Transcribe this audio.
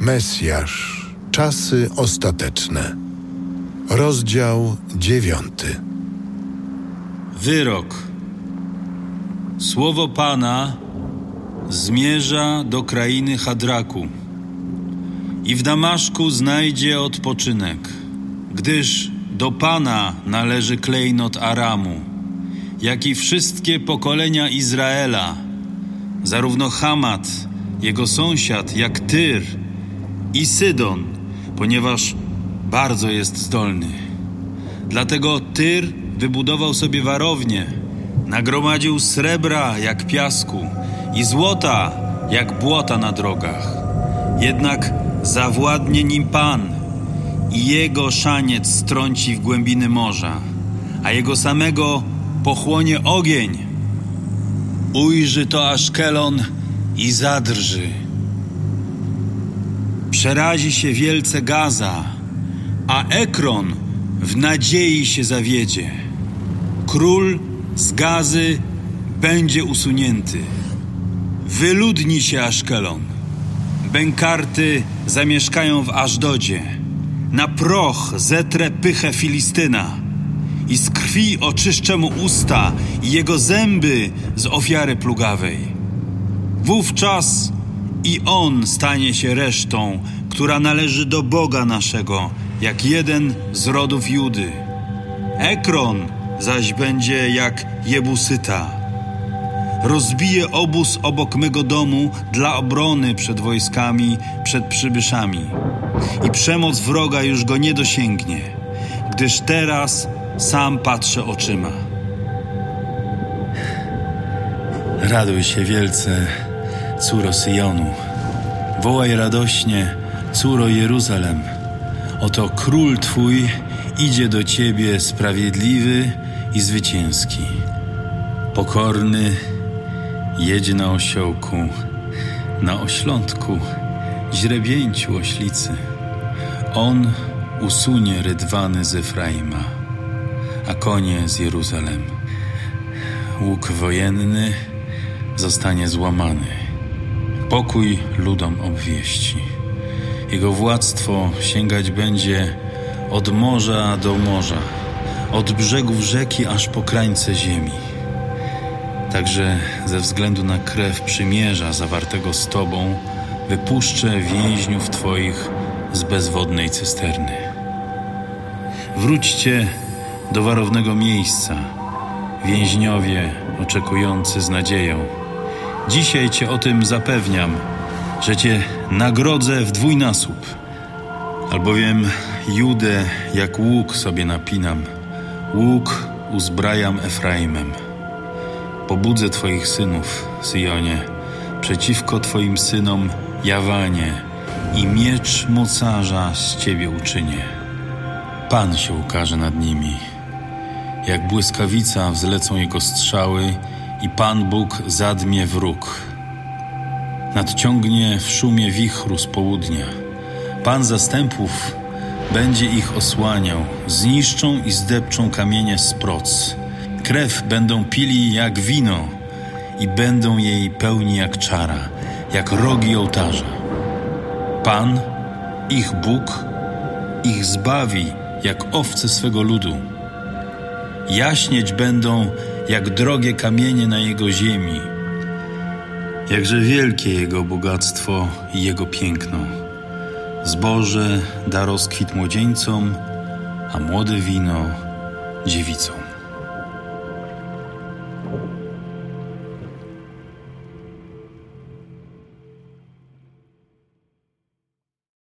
Mesjasz, czasy ostateczne. Rozdział dziewiąty. Wyrok. Słowo Pana zmierza do krainy Hadraku i w Damaszku znajdzie odpoczynek, gdyż do Pana należy klejnot Aramu, jak i wszystkie pokolenia Izraela, zarówno Hamat, jego sąsiad, jak Tyr i Sydon, ponieważ bardzo jest zdolny. Dlatego Tyr wybudował sobie warownię, nagromadził srebra jak piasku i złota jak błota na drogach. Jednak zawładnie nim Pan i jego szaniec strąci w głębiny morza, a jego samego pochłonie ogień. Ujrzy to Aszkelon i zadrży. Przerazi się wielce Gaza, a Ekron w nadziei się zawiedzie. Król z Gazy będzie usunięty. Wyludni się Aszkelon. Bękarty zamieszkają w Ażdodzie. Na proch zetrę pychę Filistyna i z krwi oczyszczę mu usta i jego zęby z ofiary plugawej. Wówczas i on stanie się resztą, która należy do Boga naszego, jak jeden z rodów Judy. Ekron zaś będzie jak Jebusyta. Rozbije obóz obok mego domu dla obrony przed wojskami, przed przybyszami. I przemoc wroga już go nie dosięgnie, gdyż teraz sam patrzę oczyma. Raduj się wielce, córo Syjonu. Wołaj radośnie, córo Jeruzalem. Oto król twój idzie do ciebie sprawiedliwy i zwycięski. Pokorny jedzie na osiołku, na oślątku, źrebięciu oślicy. On usunie rydwany z Efraima, a konie z Jeruzalem. Łuk wojenny zostanie złamany. Pokój ludom obwieści. Jego władztwo sięgać będzie od morza do morza, od brzegów rzeki aż po krańce ziemi. Także ze względu na krew przymierza zawartego z Tobą, wypuszczę więźniów Twoich z bezwodnej cysterny. Wróćcie do warownego miejsca, więźniowie oczekujący z nadzieją. Dzisiaj Cię o tym zapewniam, że Cię nagrodzę w dwójnasób, albowiem Judę jak łuk sobie napinam, łuk uzbrajam Efraimem. Pobudzę Twoich synów, Syjonie, przeciwko Twoim synom, Jawanie, i miecz mocarza z Ciebie uczynię. Pan się ukaże nad nimi. Jak błyskawica wzlecą jego strzały i Pan Bóg zadmie wróg. Nadciągnie w szumie wichru z południa. Pan zastępów będzie ich osłaniał, zniszczą i zdepczą kamienie z proc. Krew będą pili jak wino i będą jej pełni jak czara, jak rogi ołtarza. Pan, ich Bóg, ich zbawi jak owce swego ludu. Jaśnieć będą jak drogie kamienie na jego ziemi. Jakże wielkie jego bogactwo i jego piękno. Zboże da rozkwit młodzieńcom, a młode wino dziewicom.